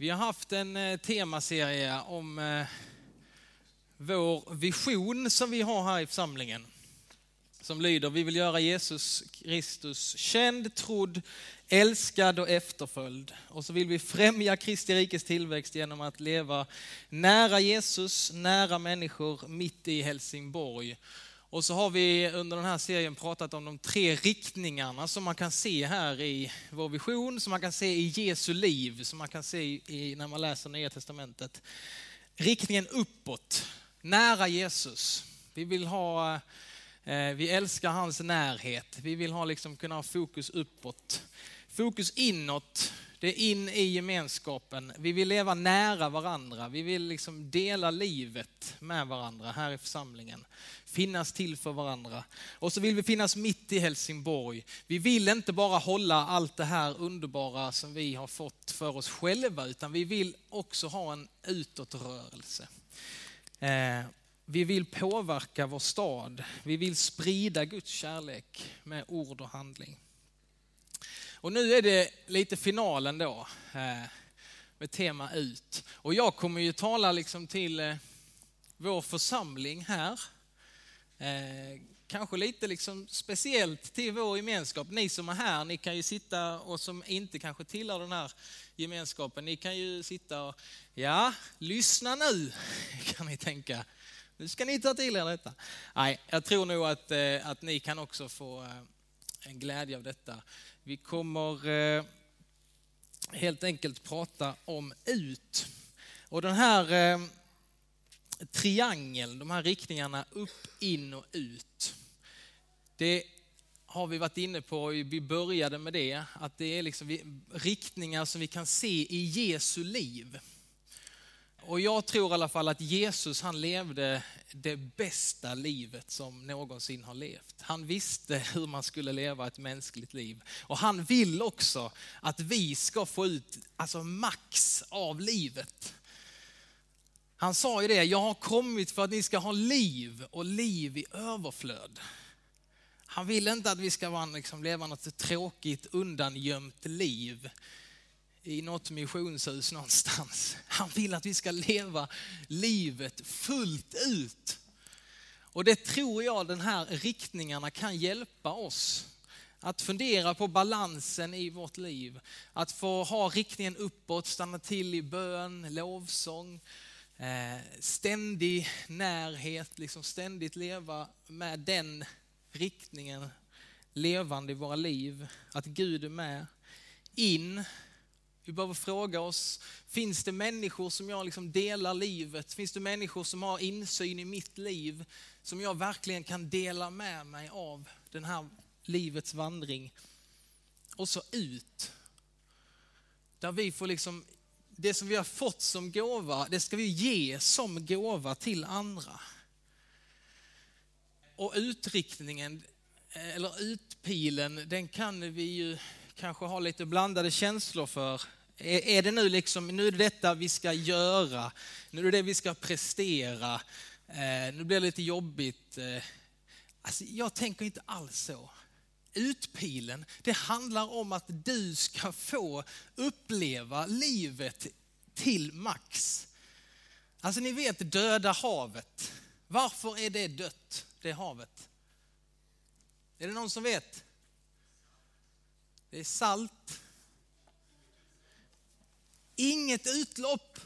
Vi har haft en eh, temaserie om eh, vår vision som vi har här i församlingen. Som lyder, vi vill göra Jesus Kristus känd, trodd, älskad och efterföljd. Och så vill vi främja Kristi rikes tillväxt genom att leva nära Jesus, nära människor, mitt i Helsingborg. Och så har vi under den här serien pratat om de tre riktningarna som man kan se här i vår vision, som man kan se i Jesu liv, som man kan se i, när man läser Nya Testamentet. Riktningen uppåt, nära Jesus. Vi vill ha, eh, vi älskar hans närhet. Vi vill ha liksom kunna ha fokus uppåt. Fokus inåt, det är in i gemenskapen. Vi vill leva nära varandra. Vi vill liksom dela livet med varandra här i församlingen. Finnas till för varandra. Och så vill vi finnas mitt i Helsingborg. Vi vill inte bara hålla allt det här underbara som vi har fått för oss själva, utan vi vill också ha en utåtrörelse. Eh, vi vill påverka vår stad. Vi vill sprida Guds kärlek med ord och handling. Och nu är det lite finalen då, eh, med tema ut. Och jag kommer ju tala liksom till eh, vår församling här. Eh, kanske lite liksom speciellt till vår gemenskap. Ni som är här, ni kan ju sitta och som inte kanske tillhör den här gemenskapen, ni kan ju sitta och, ja, lyssna nu, kan ni tänka. Nu ska ni ta till er detta. Nej, jag tror nog att, att ni kan också få en glädje av detta. Vi kommer eh, helt enkelt prata om ut. Och den här eh, triangeln, de här riktningarna upp, in och ut. Det har vi varit inne på, vi började med det, att det är liksom riktningar som vi kan se i Jesu liv. Och jag tror i alla fall att Jesus han levde det bästa livet som någonsin har levt. Han visste hur man skulle leva ett mänskligt liv. Och han vill också att vi ska få ut alltså max av livet. Han sa ju det, jag har kommit för att ni ska ha liv och liv i överflöd. Han vill inte att vi ska liksom leva något tråkigt undangömt liv i något missionshus någonstans. Han vill att vi ska leva livet fullt ut. Och det tror jag den här riktningarna kan hjälpa oss att fundera på balansen i vårt liv. Att få ha riktningen uppåt, stanna till i bön, lovsång, eh, ständig närhet, liksom ständigt leva med den riktningen levande i våra liv. Att Gud är med. In vi behöver fråga oss, finns det människor som jag liksom delar livet? Finns det människor som har insyn i mitt liv? Som jag verkligen kan dela med mig av den här livets vandring? Och så ut. Där vi får liksom, det som vi har fått som gåva, det ska vi ge som gåva till andra. Och utriktningen, eh, eller utpilen, den kan vi ju kanske ha lite blandade känslor för är det nu liksom, nu är det detta vi ska göra, nu är det det vi ska prestera, eh, nu blir det lite jobbigt. Eh, alltså, jag tänker inte alls så. Utpilen, det handlar om att du ska få uppleva livet till max. Alltså ni vet döda havet. Varför är det dött, det havet? Är det någon som vet? Det är salt, Inget utlopp.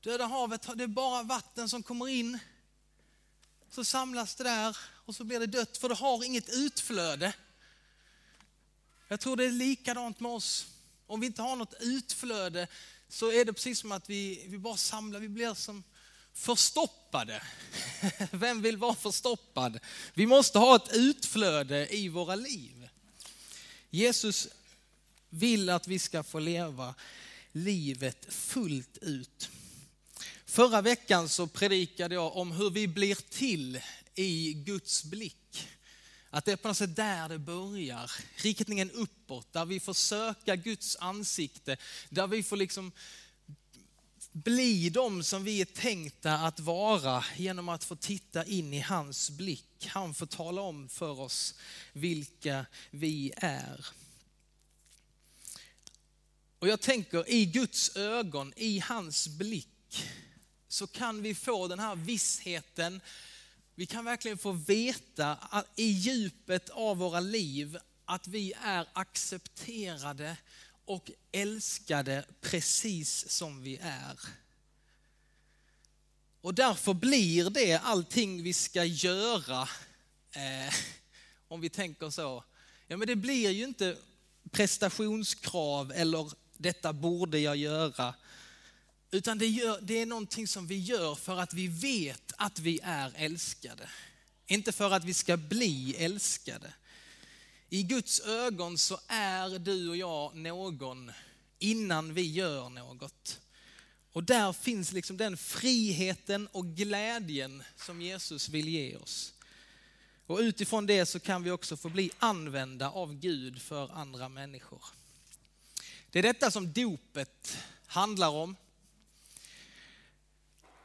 Döda havet, det är bara vatten som kommer in. Så samlas det där och så blir det dött för det har inget utflöde. Jag tror det är likadant med oss. Om vi inte har något utflöde så är det precis som att vi, vi bara samlar, vi blir som förstoppade. Vem vill vara förstoppad? Vi måste ha ett utflöde i våra liv. Jesus vill att vi ska få leva livet fullt ut. Förra veckan så predikade jag om hur vi blir till i Guds blick. Att det är på något sätt där det börjar, riktningen uppåt, där vi får söka Guds ansikte, där vi får liksom bli de som vi är tänkta att vara genom att få titta in i hans blick. Han får tala om för oss vilka vi är. Och jag tänker i Guds ögon, i hans blick, så kan vi få den här vissheten. Vi kan verkligen få veta i djupet av våra liv att vi är accepterade och älskade precis som vi är. Och därför blir det allting vi ska göra, eh, om vi tänker så. Ja, men det blir ju inte prestationskrav eller detta borde jag göra. Utan det, gör, det är någonting som vi gör för att vi vet att vi är älskade. Inte för att vi ska bli älskade. I Guds ögon så är du och jag någon innan vi gör något. Och där finns liksom den friheten och glädjen som Jesus vill ge oss. Och utifrån det så kan vi också få bli använda av Gud för andra människor. Det är detta som dopet handlar om.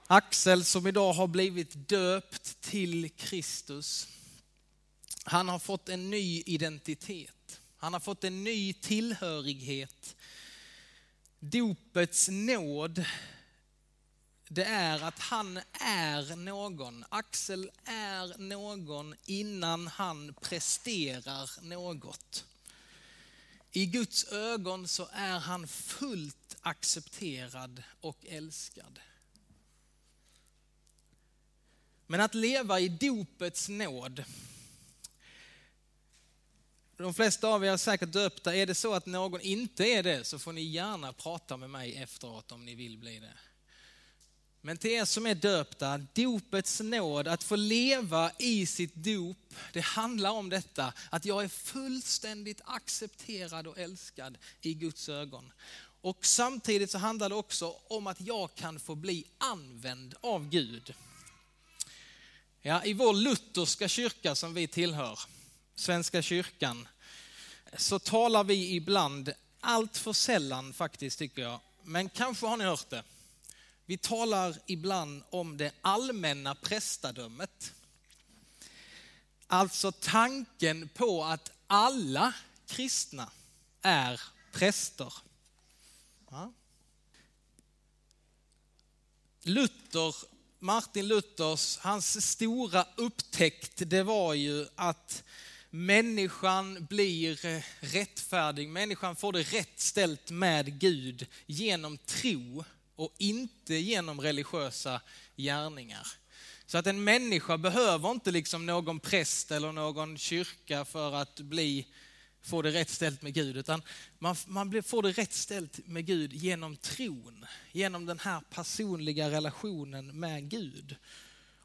Axel som idag har blivit döpt till Kristus. Han har fått en ny identitet. Han har fått en ny tillhörighet. Dopets nåd, det är att han är någon. Axel är någon innan han presterar något. I Guds ögon så är han fullt accepterad och älskad. Men att leva i dopets nåd, de flesta av er är säkert döpta. Är det så att någon inte är det så får ni gärna prata med mig efteråt om ni vill bli det. Men till er som är döpta, dopets nåd, att få leva i sitt dop, det handlar om detta, att jag är fullständigt accepterad och älskad i Guds ögon. Och samtidigt så handlar det också om att jag kan få bli använd av Gud. Ja, I vår lutherska kyrka som vi tillhör, Svenska kyrkan, så talar vi ibland, allt för sällan faktiskt tycker jag, men kanske har ni hört det. Vi talar ibland om det allmänna prästadömet. Alltså tanken på att alla kristna är präster. Luther, Martin Luthers, hans stora upptäckt det var ju att människan blir rättfärdig, människan får det rätt ställt med Gud genom tro och inte genom religiösa gärningar. Så att en människa behöver inte liksom någon präst eller någon kyrka för att bli, få det rätt ställt med Gud, utan man, man får det rätt ställt med Gud genom tron, genom den här personliga relationen med Gud.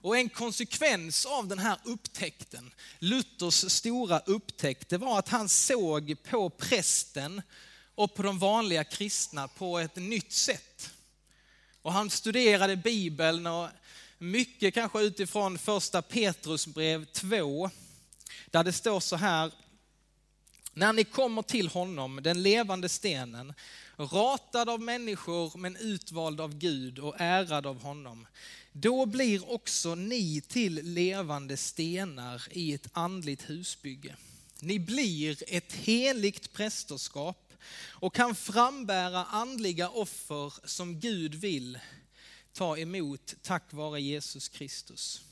Och en konsekvens av den här upptäckten, Luthers stora upptäckt, det var att han såg på prästen och på de vanliga kristna på ett nytt sätt. Och han studerade Bibeln och mycket kanske utifrån första Petrusbrev 2, där det står så här, när ni kommer till honom, den levande stenen, ratad av människor men utvald av Gud och ärad av honom, då blir också ni till levande stenar i ett andligt husbygge. Ni blir ett heligt prästerskap och kan frambära andliga offer som Gud vill ta emot tack vare Jesus Kristus.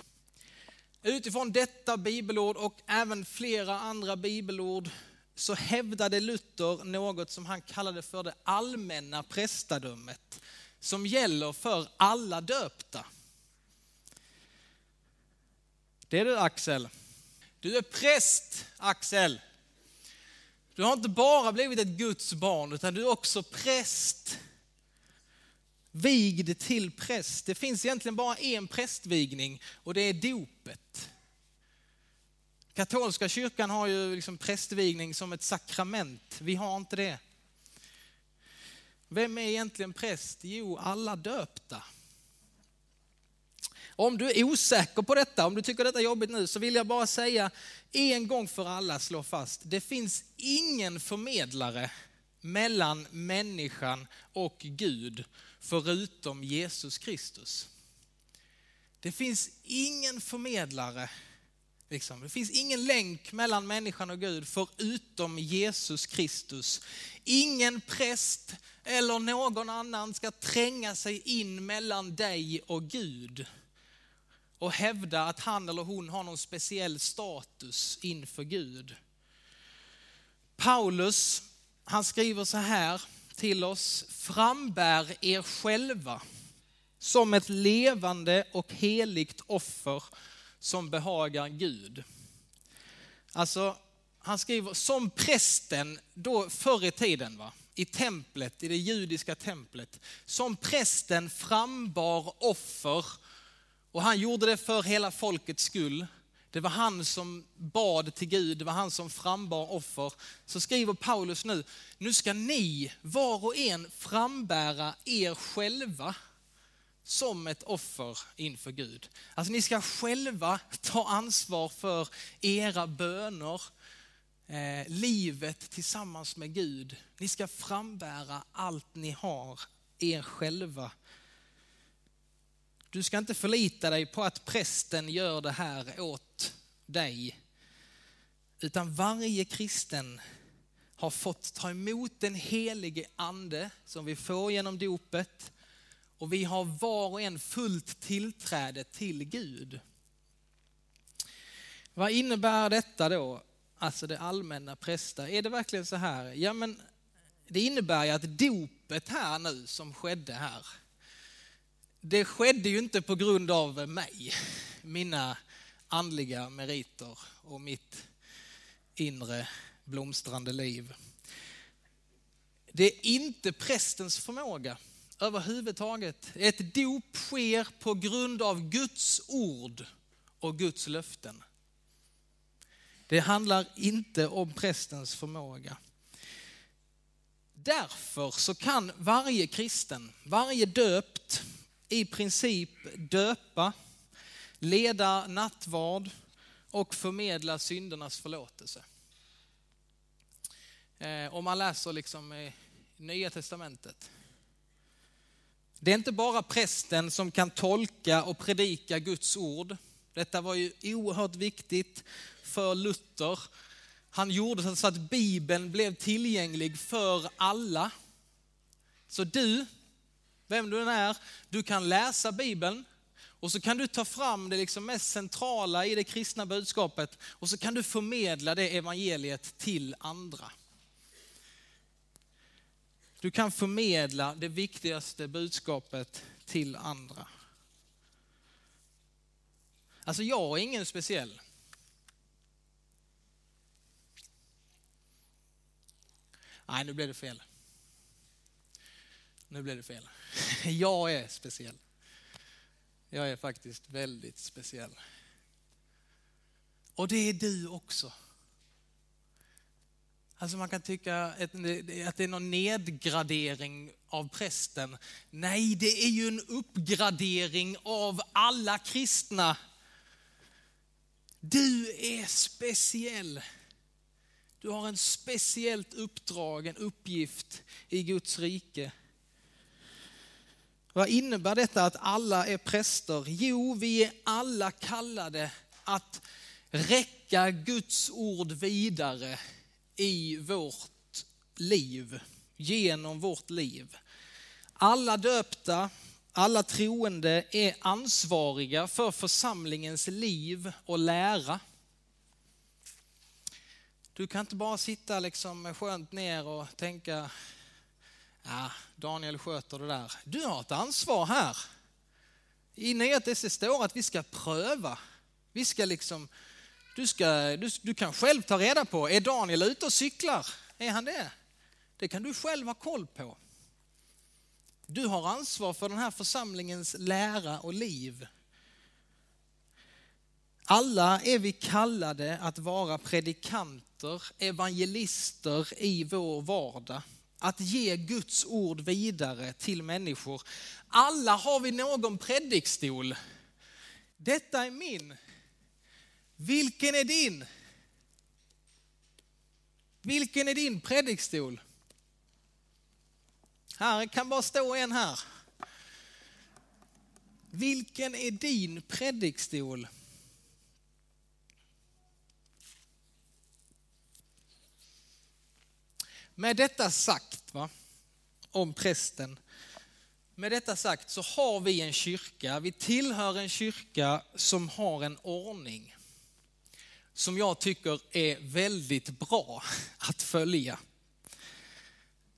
Utifrån detta bibelord och även flera andra bibelord så hävdade Luther något som han kallade för det allmänna prästadömet som gäller för alla döpta. Det är du Axel. Du är präst Axel. Du har inte bara blivit ett Guds barn, utan du är också präst. Vigd till präst. Det finns egentligen bara en prästvigning och det är dopet. Katolska kyrkan har ju liksom prästvigning som ett sakrament. Vi har inte det. Vem är egentligen präst? Jo, alla döpta. Om du är osäker på detta, om du tycker detta är jobbigt nu, så vill jag bara säga en gång för alla slå fast, det finns ingen förmedlare mellan människan och Gud förutom Jesus Kristus. Det finns ingen förmedlare Liksom. Det finns ingen länk mellan människan och Gud förutom Jesus Kristus. Ingen präst eller någon annan ska tränga sig in mellan dig och Gud och hävda att han eller hon har någon speciell status inför Gud. Paulus, han skriver så här till oss, frambär er själva som ett levande och heligt offer som behagar Gud. Alltså, han skriver som prästen då förr i tiden, va? i templet, i det judiska templet, som prästen frambar offer och han gjorde det för hela folkets skull. Det var han som bad till Gud, det var han som frambar offer. Så skriver Paulus nu, nu ska ni var och en frambära er själva som ett offer inför Gud. Alltså ni ska själva ta ansvar för era böner, eh, livet tillsammans med Gud. Ni ska frambära allt ni har, er själva. Du ska inte förlita dig på att prästen gör det här åt dig. Utan varje kristen har fått ta emot den helige ande som vi får genom dopet och vi har var och en fullt tillträde till Gud. Vad innebär detta då? Alltså det allmänna prästa. Är det verkligen så här? Ja, men det innebär ju att dopet här nu som skedde här, det skedde ju inte på grund av mig, mina andliga meriter och mitt inre blomstrande liv. Det är inte prästens förmåga överhuvudtaget. Ett dop sker på grund av Guds ord och Guds löften. Det handlar inte om prästens förmåga. Därför så kan varje kristen, varje döpt i princip döpa, leda nattvard och förmedla syndernas förlåtelse. Eh, om man läser liksom i Nya Testamentet. Det är inte bara prästen som kan tolka och predika Guds ord. Detta var ju oerhört viktigt för Luther. Han gjorde så att Bibeln blev tillgänglig för alla. Så du, vem du än är, du kan läsa Bibeln och så kan du ta fram det liksom mest centrala i det kristna budskapet och så kan du förmedla det evangeliet till andra. Du kan förmedla det viktigaste budskapet till andra. Alltså jag är ingen speciell. Nej, nu blev det fel. Nu blev det fel. Jag är speciell. Jag är faktiskt väldigt speciell. Och det är du också. Alltså man kan tycka att det är någon nedgradering av prästen. Nej, det är ju en uppgradering av alla kristna. Du är speciell. Du har en speciellt uppdrag, en uppgift i Guds rike. Vad innebär detta att alla är präster? Jo, vi är alla kallade att räcka Guds ord vidare i vårt liv, genom vårt liv. Alla döpta, alla troende är ansvariga för församlingens liv och lära. Du kan inte bara sitta liksom skönt ner och tänka, ja, Daniel sköter det där. Du har ett ansvar här. I Nya det står att vi ska pröva. Vi ska liksom du, ska, du, du kan själv ta reda på, är Daniel ute och cyklar? Är han det? Det kan du själv ha koll på. Du har ansvar för den här församlingens lära och liv. Alla är vi kallade att vara predikanter, evangelister i vår vardag. Att ge Guds ord vidare till människor. Alla har vi någon predikstol. Detta är min, vilken är din? Vilken är din predikstol? Här kan bara stå en här. Vilken är din predikstol? Med detta sagt, va, om prästen, med detta sagt så har vi en kyrka, vi tillhör en kyrka som har en ordning som jag tycker är väldigt bra att följa.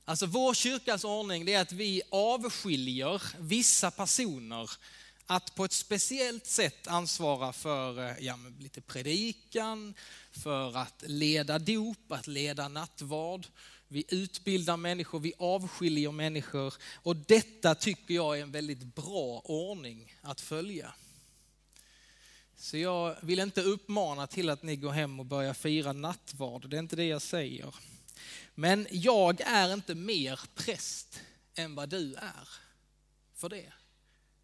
Alltså vår kyrkas ordning det är att vi avskiljer vissa personer att på ett speciellt sätt ansvara för eh, ja, lite predikan, för att leda dop, att leda nattvard. Vi utbildar människor, vi avskiljer människor och detta tycker jag är en väldigt bra ordning att följa. Så jag vill inte uppmana till att ni går hem och börjar fira nattvard, det är inte det jag säger. Men jag är inte mer präst än vad du är för det.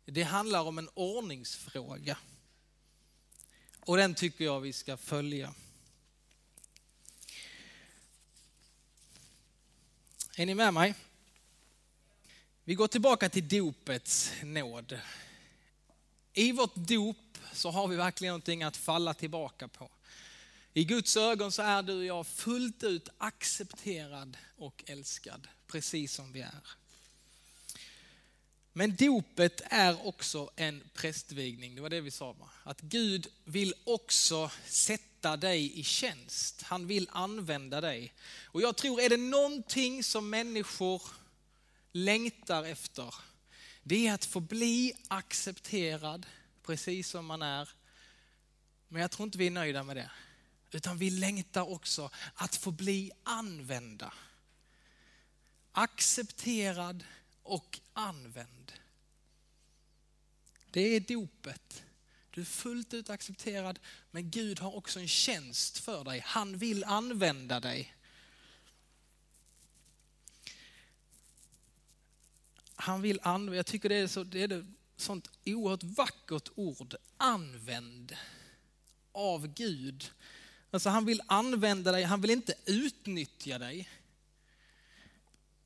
Det handlar om en ordningsfråga. Och den tycker jag vi ska följa. Är ni med mig? Vi går tillbaka till dopets nåd. I vårt dop så har vi verkligen någonting att falla tillbaka på. I Guds ögon så är du och jag fullt ut accepterad och älskad, precis som vi är. Men dopet är också en prästvigning, det var det vi sa. Att Gud vill också sätta dig i tjänst. Han vill använda dig. Och jag tror, är det någonting som människor längtar efter, det är att få bli accepterad precis som man är. Men jag tror inte vi är nöjda med det. Utan vi längtar också att få bli använda. Accepterad och använd. Det är dopet. Du är fullt ut accepterad, men Gud har också en tjänst för dig. Han vill använda dig. Han vill använda, jag tycker det är, så, det är ett sånt oerhört vackert ord, använd av Gud. Alltså han vill använda dig, han vill inte utnyttja dig.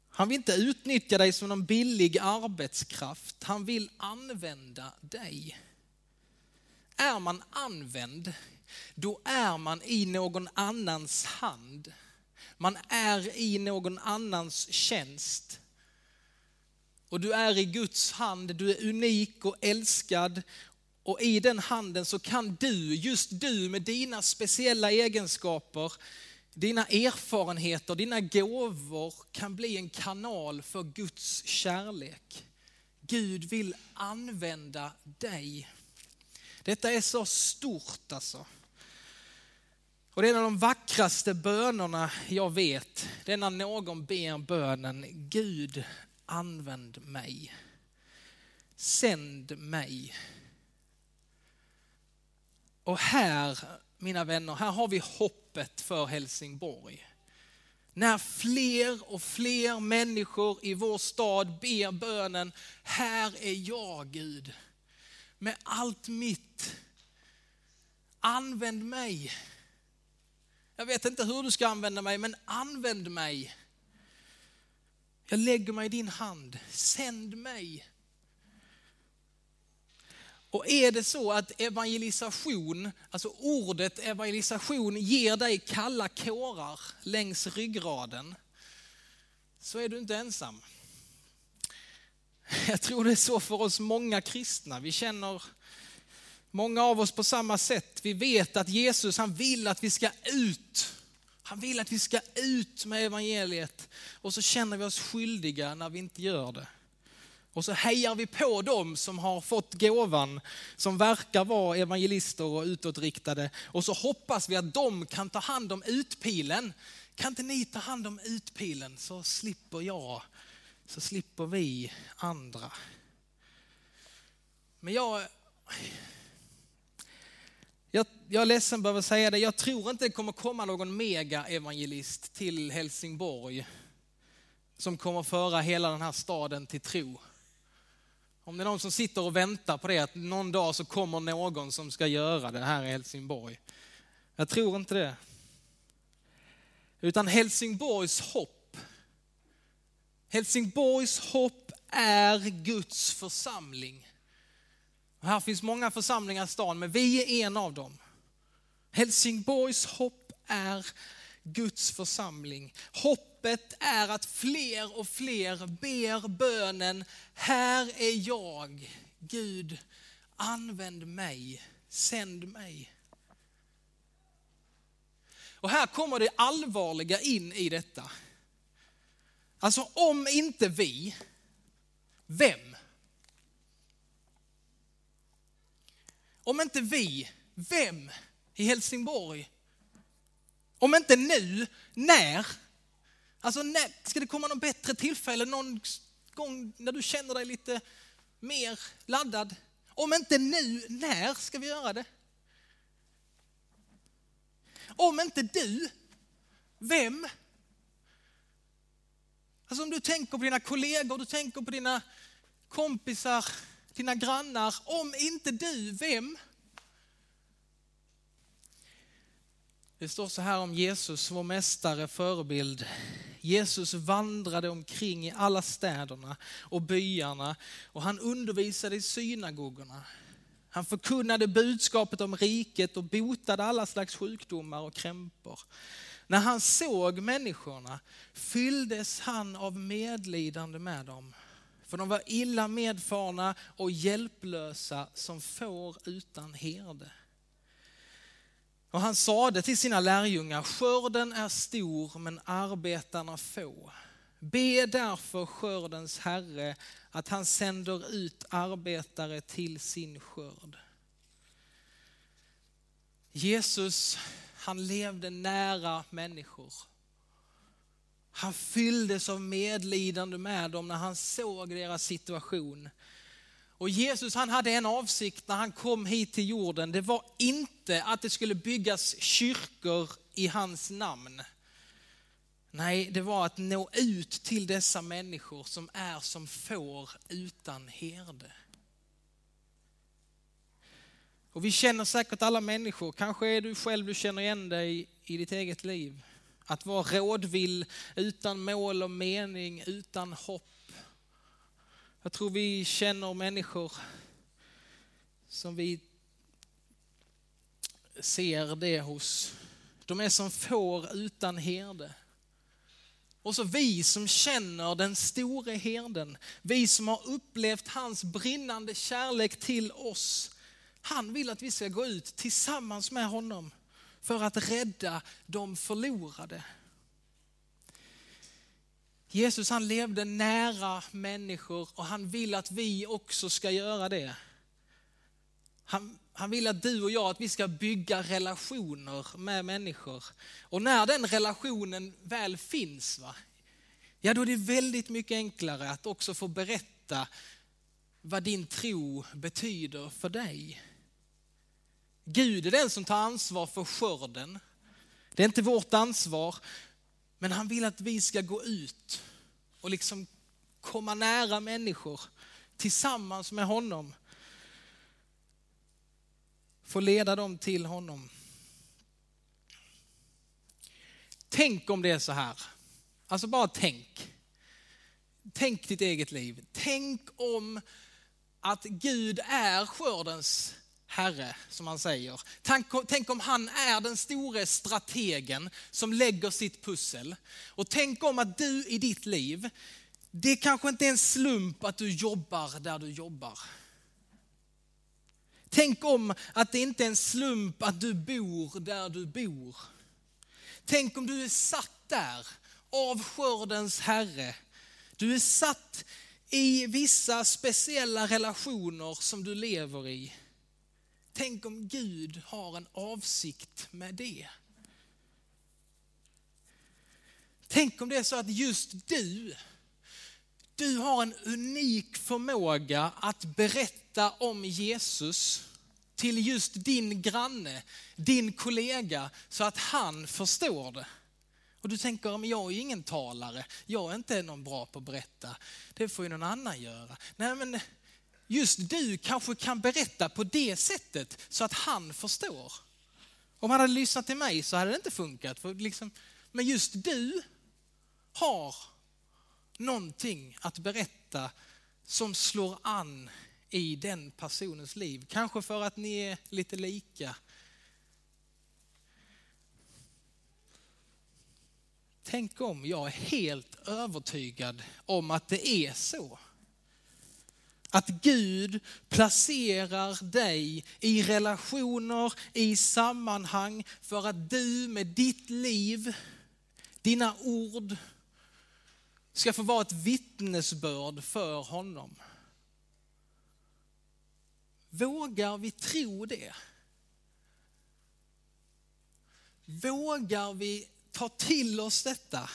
Han vill inte utnyttja dig som någon billig arbetskraft. Han vill använda dig. Är man använd, då är man i någon annans hand. Man är i någon annans tjänst. Och du är i Guds hand, du är unik och älskad. Och i den handen så kan du, just du med dina speciella egenskaper, dina erfarenheter, dina gåvor kan bli en kanal för Guds kärlek. Gud vill använda dig. Detta är så stort alltså. Och det är en av de vackraste bönerna jag vet. Det är när någon ber bönen, Gud använd mig. Sänd mig. Och här, mina vänner, här har vi hoppet för Helsingborg. När fler och fler människor i vår stad ber bönen, här är jag Gud, med allt mitt. Använd mig. Jag vet inte hur du ska använda mig, men använd mig. Jag lägger mig i din hand, sänd mig. Och är det så att evangelisation, alltså ordet evangelisation ger dig kalla kårar längs ryggraden, så är du inte ensam. Jag tror det är så för oss många kristna. Vi känner många av oss på samma sätt. Vi vet att Jesus han vill att vi ska ut han vill att vi ska ut med evangeliet och så känner vi oss skyldiga när vi inte gör det. Och så hejar vi på dem som har fått gåvan, som verkar vara evangelister och utåtriktade. Och så hoppas vi att de kan ta hand om utpilen. Kan inte ni ta hand om utpilen så slipper jag, så slipper vi andra. Men jag, jag, jag är ledsen behöver säga det, jag tror inte det kommer komma någon mega-evangelist till Helsingborg som kommer föra hela den här staden till tro. Om det är någon som sitter och väntar på det, att någon dag så kommer någon som ska göra det här i Helsingborg. Jag tror inte det. Utan Helsingborgs hopp, Helsingborgs hopp är Guds församling. Här finns många församlingar i stan, men vi är en av dem. Helsingborgs hopp är Guds församling. Hoppet är att fler och fler ber bönen, här är jag, Gud, använd mig, sänd mig. Och här kommer det allvarliga in i detta. Alltså om inte vi, vem? Om inte vi, vem i Helsingborg? Om inte nu, när? Alltså när, ska det komma något bättre tillfälle någon gång när du känner dig lite mer laddad? Om inte nu, när ska vi göra det? Om inte du, vem? Alltså om du tänker på dina kollegor, du tänker på dina kompisar, dina grannar. Om inte du, vem? Det står så här om Jesus, vår mästare, förebild. Jesus vandrade omkring i alla städerna och byarna och han undervisade i synagogorna. Han förkunnade budskapet om riket och botade alla slags sjukdomar och krämpor. När han såg människorna fylldes han av medlidande med dem. För de var illa medfarna och hjälplösa som får utan herde. Och han sade till sina lärjungar, skörden är stor men arbetarna få. Be därför skördens herre att han sänder ut arbetare till sin skörd. Jesus, han levde nära människor. Han fylldes av medlidande med dem när han såg deras situation. Och Jesus han hade en avsikt när han kom hit till jorden. Det var inte att det skulle byggas kyrkor i hans namn. Nej, det var att nå ut till dessa människor som är som får utan herde. Och vi känner säkert alla människor, kanske är du själv, du känner igen dig i ditt eget liv. Att vara rådvill, utan mål och mening, utan hopp. Jag tror vi känner människor som vi ser det hos. De är som får utan herde. Och så vi som känner den store herden, vi som har upplevt hans brinnande kärlek till oss. Han vill att vi ska gå ut tillsammans med honom för att rädda de förlorade. Jesus han levde nära människor och han vill att vi också ska göra det. Han, han vill att du och jag, att vi ska bygga relationer med människor. Och när den relationen väl finns, va, ja då är det väldigt mycket enklare att också få berätta vad din tro betyder för dig. Gud är den som tar ansvar för skörden. Det är inte vårt ansvar, men han vill att vi ska gå ut och liksom komma nära människor tillsammans med honom få leda dem till honom. Tänk om det är så här. Alltså bara tänk. Tänk ditt eget liv. Tänk om att Gud är skördens herre, som han säger. Tänk, tänk om han är den store strategen som lägger sitt pussel. Och tänk om att du i ditt liv, det kanske inte är en slump att du jobbar där du jobbar. Tänk om att det inte är en slump att du bor där du bor. Tänk om du är satt där av skördens Herre. Du är satt i vissa speciella relationer som du lever i. Tänk om Gud har en avsikt med det. Tänk om det är så att just du, du har en unik förmåga att berätta om Jesus till just din granne, din kollega, så att han förstår det. Och du tänker, men jag är ju ingen talare, jag är inte någon bra på att berätta, det får ju någon annan göra. Nej men just du kanske kan berätta på det sättet så att han förstår. Om han hade lyssnat till mig så hade det inte funkat. För liksom, men just du har någonting att berätta som slår an i den personens liv. Kanske för att ni är lite lika. tänk om, jag är helt övertygad om att det är så. Att Gud placerar dig i relationer, i sammanhang för att du med ditt liv, dina ord ska få vara ett vittnesbörd för honom. Vågar vi tro det? Vågar vi ta till oss detta?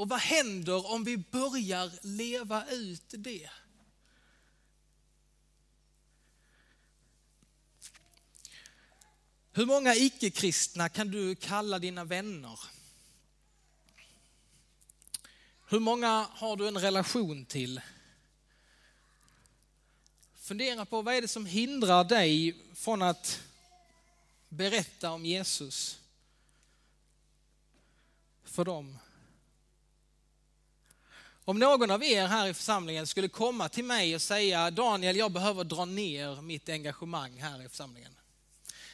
Och vad händer om vi börjar leva ut det? Hur många icke-kristna kan du kalla dina vänner? Hur många har du en relation till? Fundera på vad är det som hindrar dig från att berätta om Jesus för dem. Om någon av er här i församlingen skulle komma till mig och säga Daniel, jag behöver dra ner mitt engagemang här i församlingen.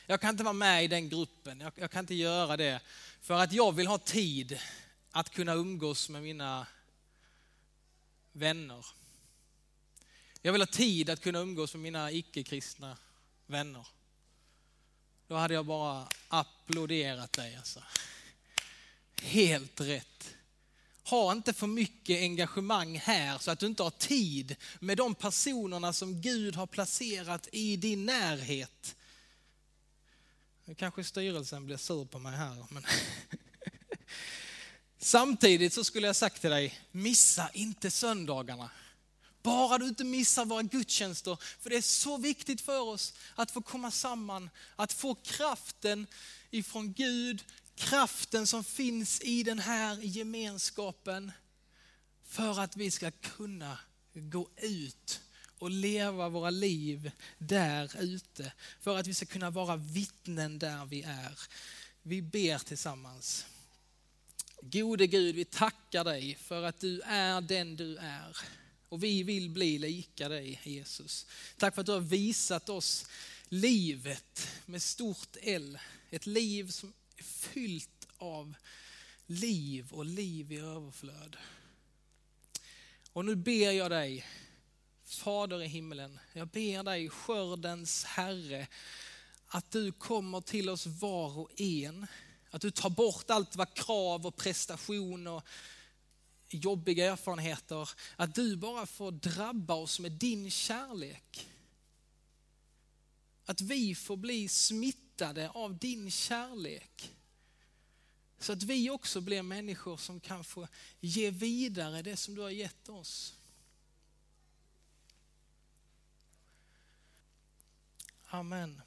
Jag kan inte vara med i den gruppen, jag, jag kan inte göra det för att jag vill ha tid att kunna umgås med mina vänner. Jag vill ha tid att kunna umgås med mina icke-kristna vänner. Då hade jag bara applåderat dig alltså. Helt rätt. Ha inte för mycket engagemang här så att du inte har tid med de personerna som Gud har placerat i din närhet. Nu kanske styrelsen blir sur på mig här. Men Samtidigt så skulle jag sagt till dig, missa inte söndagarna. Bara du inte missar våra gudstjänster, för det är så viktigt för oss att få komma samman, att få kraften ifrån Gud, kraften som finns i den här gemenskapen för att vi ska kunna gå ut och leva våra liv där ute. För att vi ska kunna vara vittnen där vi är. Vi ber tillsammans. Gode Gud, vi tackar dig för att du är den du är. Och vi vill bli lika dig Jesus. Tack för att du har visat oss livet med stort L. Ett liv som är fyllt av liv och liv i överflöd. Och nu ber jag dig, Fader i himmelen, jag ber dig skördens Herre, att du kommer till oss var och en. Att du tar bort allt vad krav och prestation och jobbiga erfarenheter, att du bara får drabba oss med din kärlek. Att vi får bli smittade smittade av din kärlek. Så att vi också blir människor som kan få ge vidare det som du har gett oss. Amen.